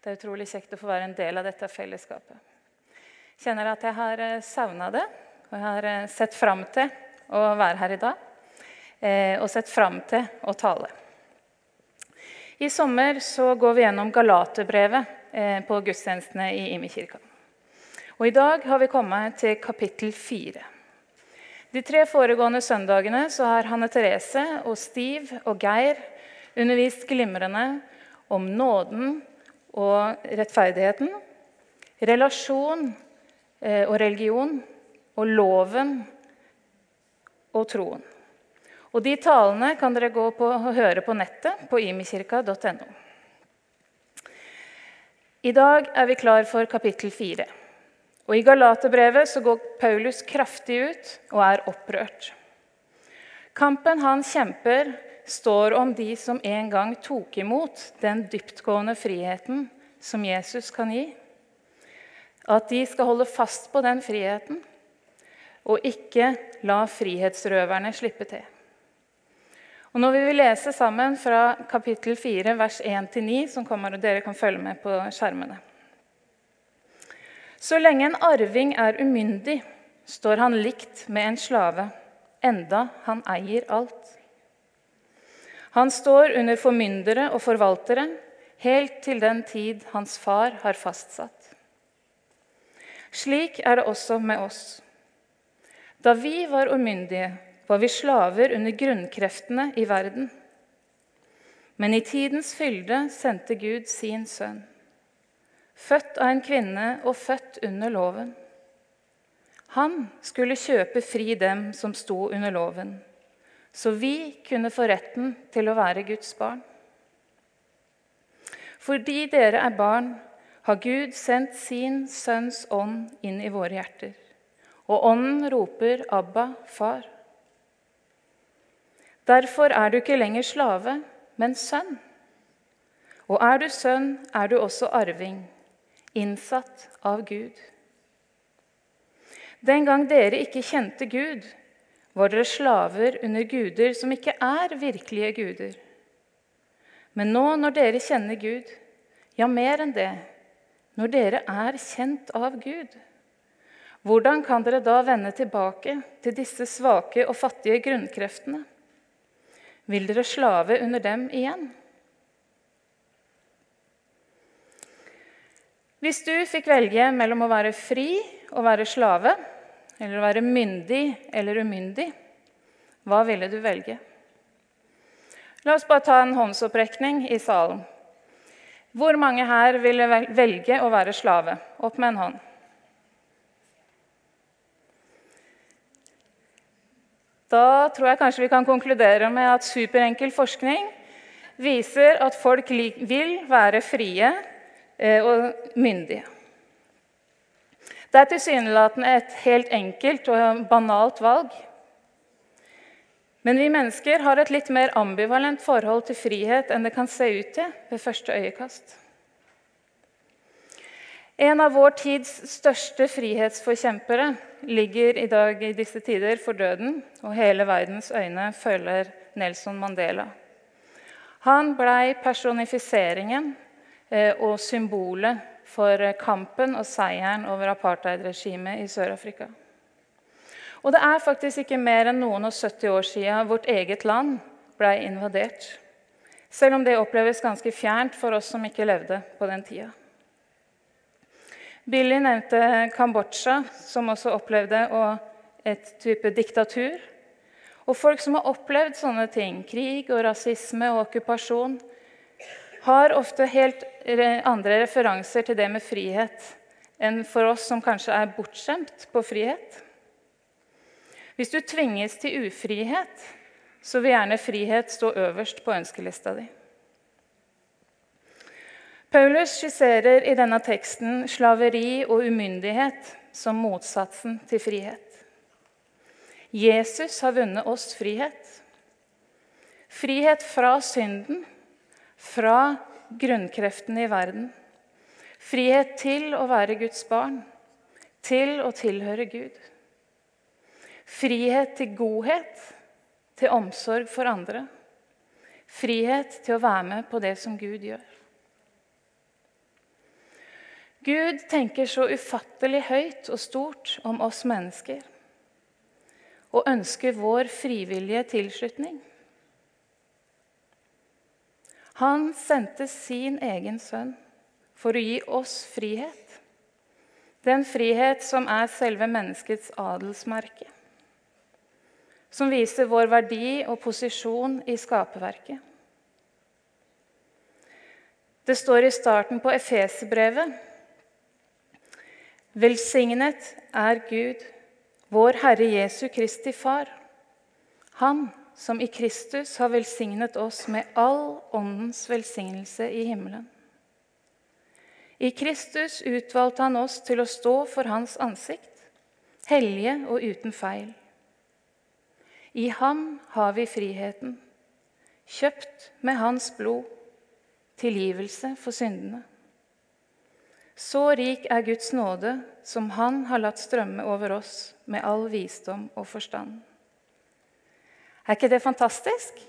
Det er utrolig kjekt å få være en del av dette fellesskapet. Jeg Kjenner at jeg har eh, savna det, og jeg har eh, sett fram til å være her i dag. Eh, og sett fram til å tale. I sommer så går vi gjennom Galaterbrevet på gudstjenestene i Imi-kirka. Og I dag har vi kommet til kapittel fire. De tre foregående søndagene har Hanne Therese og Stiv og Geir undervist glimrende om nåden og rettferdigheten, relasjon eh, og religion og loven og troen. Og De talene kan dere gå på og høre på nettet på imikirka.no. I dag er vi klar for kapittel fire. I Galaterbrevet går Paulus kraftig ut og er opprørt. Kampen han kjemper, står om de som en gang tok imot den dyptgående friheten som Jesus kan gi. At de skal holde fast på den friheten og ikke la frihetsrøverne slippe til. Og vi vil lese sammen fra kapittel 4, vers 1-9, som kommer, og dere kan følge med på skjermene Så lenge en arving er umyndig, står han likt med en slave, enda han eier alt. Han står under formyndere og forvaltere helt til den tid hans far har fastsatt. Slik er det også med oss. Da vi var umyndige, var vi slaver under grunnkreftene i verden. Men i tidens fylde sendte Gud sin sønn, født av en kvinne og født under loven. Han skulle kjøpe fri dem som sto under loven så vi kunne få retten til å være Guds barn. Fordi dere er barn, har Gud sendt sin Sønns ånd inn i våre hjerter. Og ånden roper 'Abba, far'. Derfor er du ikke lenger slave, men sønn. Og er du sønn, er du også arving, innsatt av Gud. Den gang dere ikke kjente Gud, var dere slaver under guder som ikke er virkelige guder. Men nå når dere kjenner Gud, ja, mer enn det, når dere er kjent av Gud, hvordan kan dere da vende tilbake til disse svake og fattige grunnkreftene? Vil dere slave under dem igjen? Hvis du fikk velge mellom å være fri og være slave, eller å være myndig eller umyndig, hva ville du velge? La oss bare ta en håndsopprekning i salen. Hvor mange her ville velge å være slave? Opp med en hånd. Da tror jeg kanskje vi kan konkludere med at superenkel forskning viser at folk vil være frie eh, og myndige. Det er tilsynelatende et helt enkelt og banalt valg. Men vi mennesker har et litt mer ambivalent forhold til frihet enn det kan se ut til ved første øyekast. En av vår tids største frihetsforkjempere ligger i dag i disse tider for døden, og hele verdens øyne følger Nelson Mandela. Han blei personifiseringen eh, og symbolet for kampen og seieren over apartheidregimet i Sør-Afrika. Og det er faktisk ikke mer enn noen og 70 år siden vårt eget land ble invadert. Selv om det oppleves ganske fjernt for oss som ikke levde på den tida. Billy nevnte Kambodsja, som også opplevde et type diktatur. Og folk som har opplevd sånne ting, krig og rasisme og okkupasjon, har ofte helt andre referanser til det med frihet enn for oss som kanskje er bortskjemt på frihet. Hvis du tvinges til ufrihet, så vil gjerne frihet stå øverst på ønskelista di. Paulus skisserer i denne teksten slaveri og umyndighet som motsatsen til frihet. Jesus har vunnet oss frihet. Frihet fra synden fra grunnkreftene i verden. Frihet til å være Guds barn, til å tilhøre Gud. Frihet til godhet, til omsorg for andre. Frihet til å være med på det som Gud gjør. Gud tenker så ufattelig høyt og stort om oss mennesker og ønsker vår frivillige tilslutning. Han sendte sin egen sønn for å gi oss frihet. Den frihet som er selve menneskets adelsmerke. Som viser vår verdi og posisjon i skaperverket. Det står i starten på Efeserbrevet Velsignet er Gud, vår Herre Jesu Kristi Far. Han som i Kristus har velsignet oss med all åndens velsignelse i himmelen. I Kristus utvalgte han oss til å stå for hans ansikt, hellige og uten feil. I ham har vi friheten, kjøpt med hans blod, tilgivelse for syndene. Så rik er Guds nåde, som Han har latt strømme over oss med all visdom og forstand. Er ikke det fantastisk?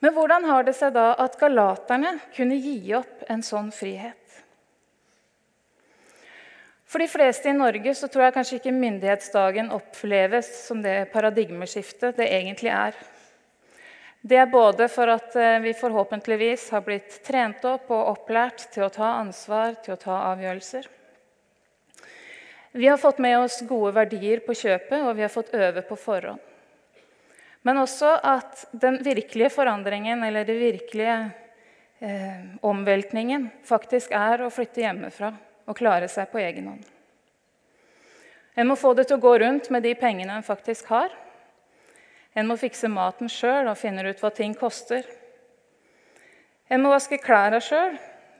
Men hvordan har det seg da at galaterne kunne gi opp en sånn frihet? For de fleste i Norge så tror jeg kanskje ikke myndighetsdagen oppleves som det paradigmeskiftet det egentlig er. Det er både for at eh, vi forhåpentligvis har blitt trent opp og opplært til å ta ansvar, til å ta avgjørelser. Vi har fått med oss gode verdier på kjøpet, og vi har fått øve på forhånd. Men også at den virkelige forandringen, eller den virkelige eh, omveltningen, faktisk er å flytte hjemmefra og klare seg på egen hånd. En må få det til å gå rundt med de pengene en faktisk har. En må fikse maten sjøl og finne ut hva ting koster. En må vaske klærne sjøl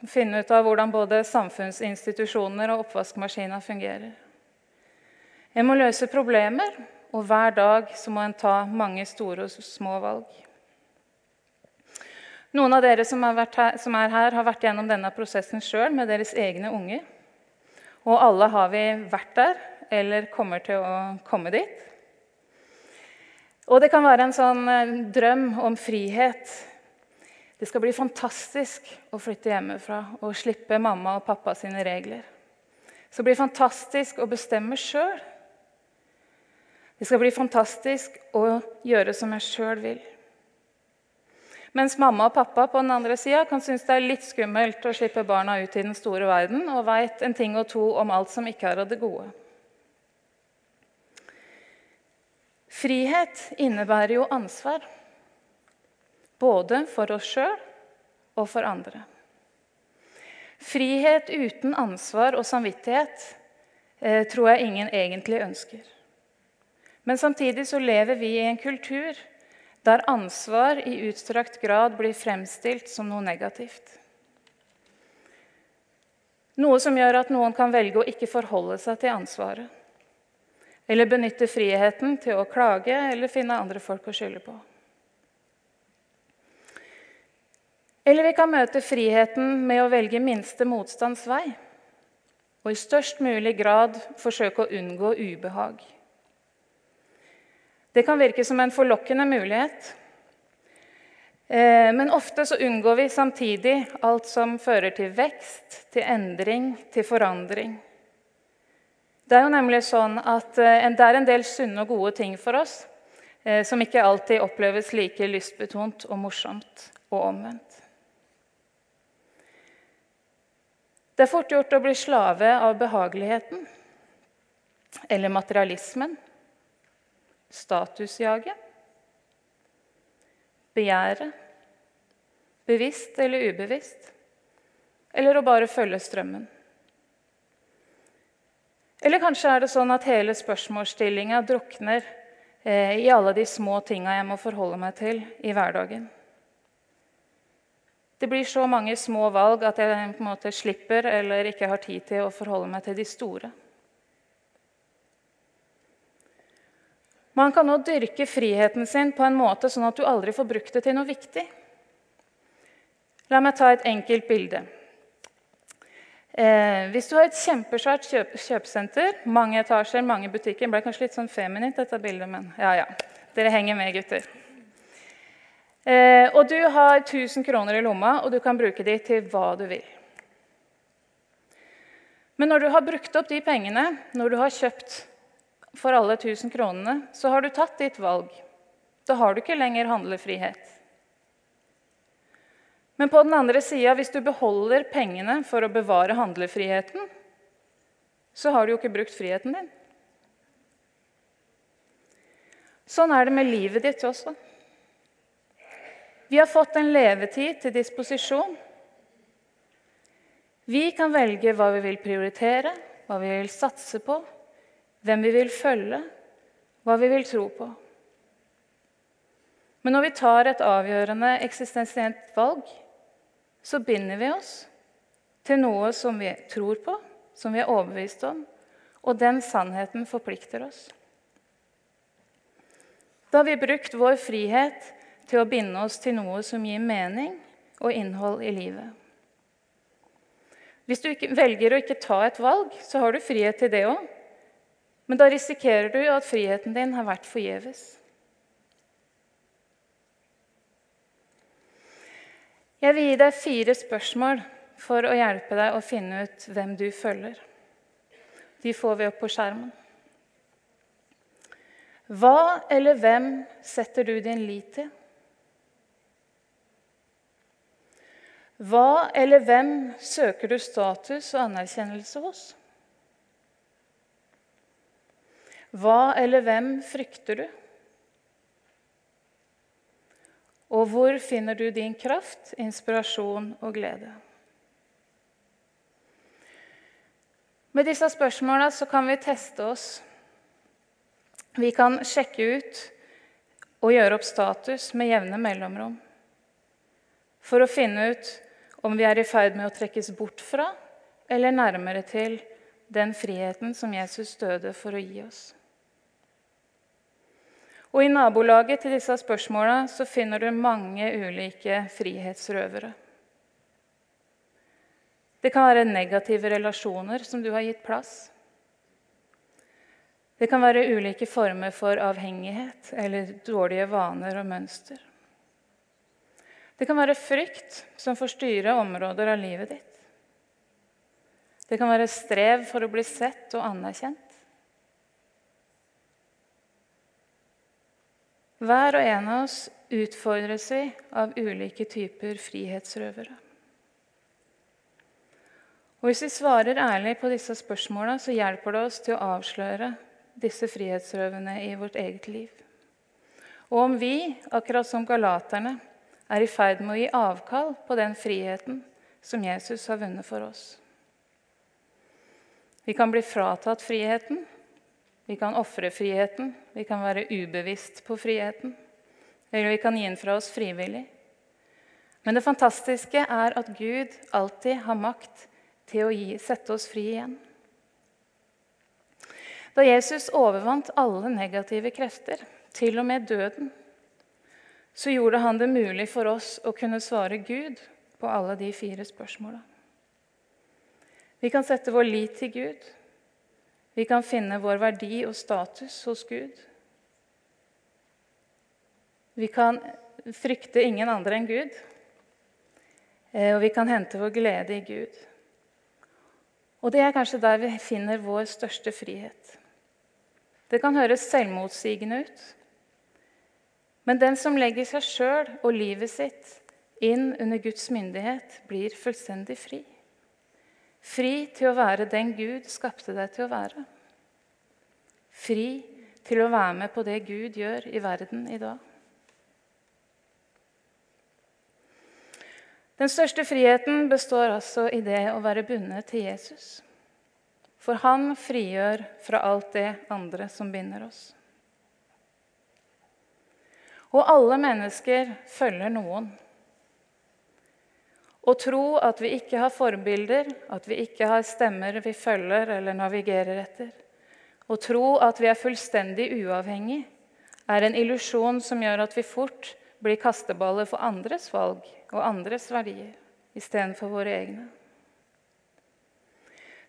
finne ut av hvordan både samfunnsinstitusjoner og oppvaskmaskiner fungerer. En må løse problemer, og hver dag så må en ta mange store og små valg. Noen av dere som, her, som er her, har vært gjennom denne prosessen sjøl med deres egne unge. Og alle har vi vært der eller kommer til å komme dit. Og det kan være en sånn eh, drøm om frihet. Det skal bli fantastisk å flytte hjemmefra og slippe mamma og pappa sine regler. Det skal bli fantastisk å bestemme sjøl. Det skal bli fantastisk å gjøre som jeg sjøl vil. Mens mamma og pappa på den andre sida kan synes det er litt skummelt å slippe barna ut i den store verden og veit en ting og to om alt som ikke er av det gode. Frihet innebærer jo ansvar. Både for oss sjøl og for andre. Frihet uten ansvar og samvittighet eh, tror jeg ingen egentlig ønsker. Men samtidig så lever vi i en kultur der ansvar i utstrakt grad blir fremstilt som noe negativt. Noe som gjør at noen kan velge å ikke forholde seg til ansvaret. Eller benytte friheten til å klage eller finne andre folk å skylde på. Eller vi kan møte friheten med å velge minste motstands vei. Og i størst mulig grad forsøke å unngå ubehag. Det kan virke som en forlokkende mulighet. Eh, men ofte så unngår vi samtidig alt som fører til vekst, til endring, til forandring. Det er jo nemlig sånn at eh, det er en del sunne og gode ting for oss eh, som ikke alltid oppleves like lystbetont og morsomt og omvendt. Det er fort gjort å bli slave av behageligheten eller materialismen, statusjaget, begjæret, bevisst eller ubevisst, eller å bare følge strømmen. Eller kanskje er det sånn at hele spørsmålsstillinga drukner eh, i alle de små tinga jeg må forholde meg til i hverdagen. Det blir så mange små valg at jeg på en måte slipper eller ikke har tid til å forholde meg til de store. Man kan nå dyrke friheten sin på en måte sånn at du aldri får brukt det til noe viktig. La meg ta et enkelt bilde. Eh, hvis du har et kjempesvært kjøp kjøpesenter, mange etasjer, mange butikker Det ble kanskje litt sånn feminint, dette bildet, men ja, ja. Dere henger med, gutter. Eh, og du har 1000 kroner i lomma, og du kan bruke de til hva du vil. Men når du har brukt opp de pengene, når du har kjøpt for alle 1000 kronene, så har du tatt ditt valg. Da har du ikke lenger handlefrihet. Men på den andre sida, hvis du beholder pengene for å bevare handlefriheten, så har du jo ikke brukt friheten din. Sånn er det med livet ditt også. Vi har fått en levetid til disposisjon. Vi kan velge hva vi vil prioritere, hva vi vil satse på, hvem vi vil følge, hva vi vil tro på. Men når vi tar et avgjørende eksistensielt valg, så binder vi oss til noe som vi tror på, som vi er overbevist om, og den sannheten forplikter oss. Da har vi brukt vår frihet til å binde oss til noe som gir mening og innhold i livet. Hvis du velger å ikke ta et valg, så har du frihet til det òg. Men da risikerer du at friheten din har vært forgjeves. Jeg vil gi deg fire spørsmål for å hjelpe deg å finne ut hvem du følger. De får vi opp på skjermen. Hva eller hvem setter du din lit til? Hva eller hvem søker du status og anerkjennelse hos? Hva eller hvem frykter du? Og hvor finner du din kraft, inspirasjon og glede? Med disse spørsmåla kan vi teste oss. Vi kan sjekke ut og gjøre opp status med jevne mellomrom for å finne ut om vi er i ferd med å trekkes bort fra eller nærmere til den friheten som Jesus døde for å gi oss. Og I nabolaget til disse spørsmåla finner du mange ulike frihetsrøvere. Det kan være negative relasjoner som du har gitt plass. Det kan være ulike former for avhengighet eller dårlige vaner og mønster. Det kan være frykt som får styre områder av livet ditt. Det kan være strev for å bli sett og anerkjent. Hver og en av oss utfordres vi av ulike typer frihetsrøvere. Og Hvis vi svarer ærlig på disse spørsmåla, så hjelper det oss til å avsløre disse frihetsrøvene i vårt eget liv. Og om vi, akkurat som galaterne, er i ferd med å gi avkall på den friheten som Jesus har vunnet for oss. Vi kan bli fratatt friheten, vi kan ofre friheten, vi kan være ubevisst på friheten, eller vi kan gi den fra oss frivillig. Men det fantastiske er at Gud alltid har makt til å gi, sette oss fri igjen. Da Jesus overvant alle negative krefter, til og med døden, så gjorde han det mulig for oss å kunne svare Gud på alle de fire spørsmåla. Vi kan sette vår lit til Gud. Vi kan finne vår verdi og status hos Gud. Vi kan frykte ingen andre enn Gud. Eh, og vi kan hente vår glede i Gud. Og det er kanskje der vi finner vår største frihet. Det kan høres selvmotsigende ut. Men den som legger seg sjøl og livet sitt inn under Guds myndighet, blir fullstendig fri. Fri til å være den Gud skapte deg til å være. Fri til å være med på det Gud gjør i verden i dag. Den største friheten består altså i det å være bundet til Jesus. For han frigjør fra alt det andre som binder oss. Og alle mennesker følger noen. Å tro at vi ikke har forbilder, at vi ikke har stemmer vi følger eller navigerer etter, å tro at vi er fullstendig uavhengig, er en illusjon som gjør at vi fort blir kasteballer for andres valg og andres verdier istedenfor våre egne.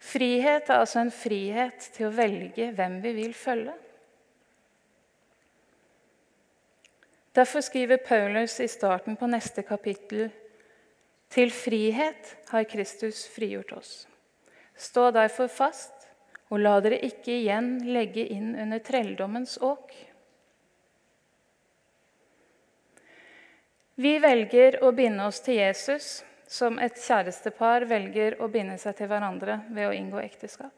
Frihet er altså en frihet til å velge hvem vi vil følge. Derfor skriver Paulus i starten på neste kapittel til frihet har Kristus frigjort oss. Stå derfor fast, og la dere ikke igjen legge inn under trelldommens åk. Vi velger å binde oss til Jesus som et kjærestepar velger å binde seg til hverandre ved å inngå ekteskap.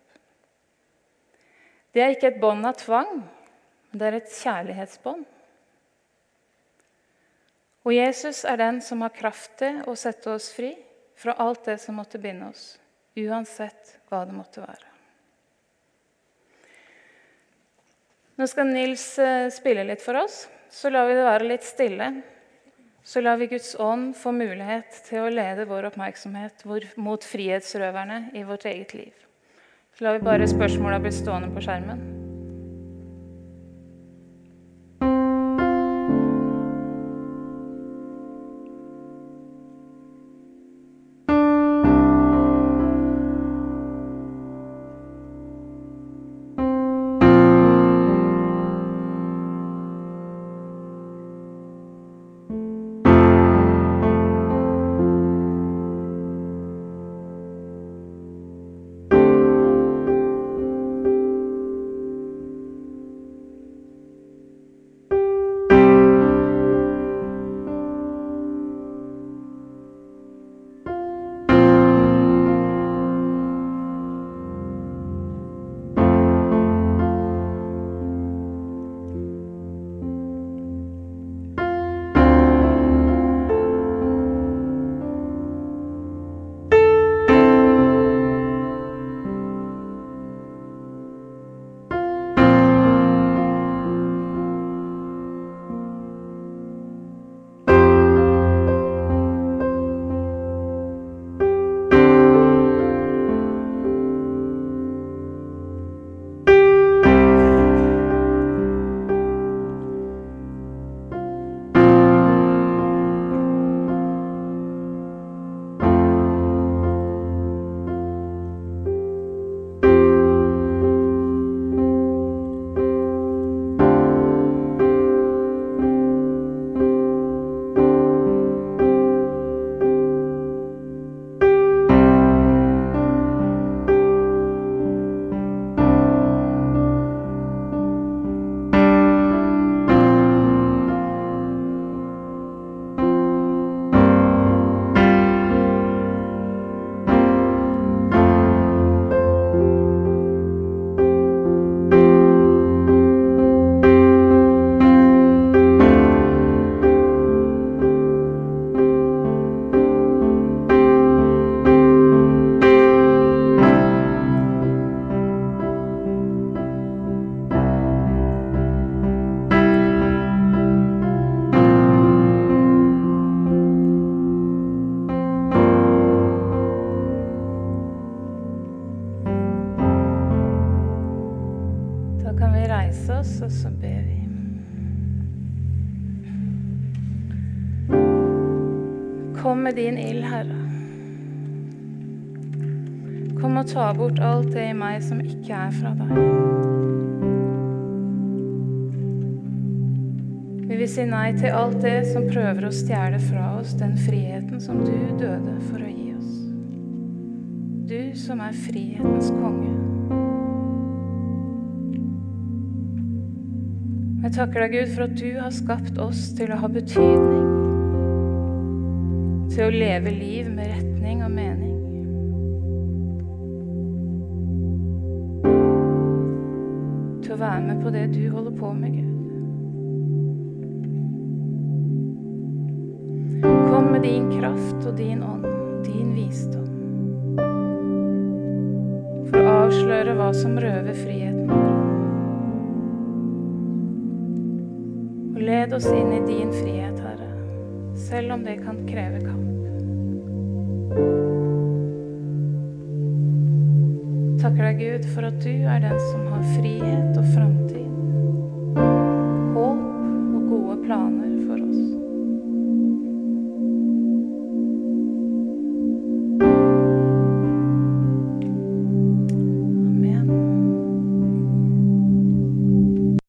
Det er ikke et bånd av tvang, men det er et kjærlighetsbånd. Og Jesus er den som har kraft til å sette oss fri fra alt det som måtte binde oss, uansett hva det måtte være. Nå skal Nils eh, spille litt for oss. Så lar vi det være litt stille. Så lar vi Guds ånd få mulighet til å lede vår oppmerksomhet mot frihetsrøverne i vårt eget liv. Så lar vi bare spørsmåla bli stående på skjermen. Ta bort alt det i meg som ikke er fra deg. Vi vil si nei til alt det som prøver å stjele fra oss den friheten som du døde for å gi oss. Du som er frihetens konge. Jeg takker deg, Gud, for at du har skapt oss til å ha betydning til å leve liv med retning og mening. Til å være med på det du holder på med, Gud. Kom med din kraft og din ånd, din visdom. For å avsløre hva som røver friheten vår. Og led oss inn i din frihet, Herre, selv om det kan kreve kamp. Takker deg, Gud, for at du er den som har frihet og framtid.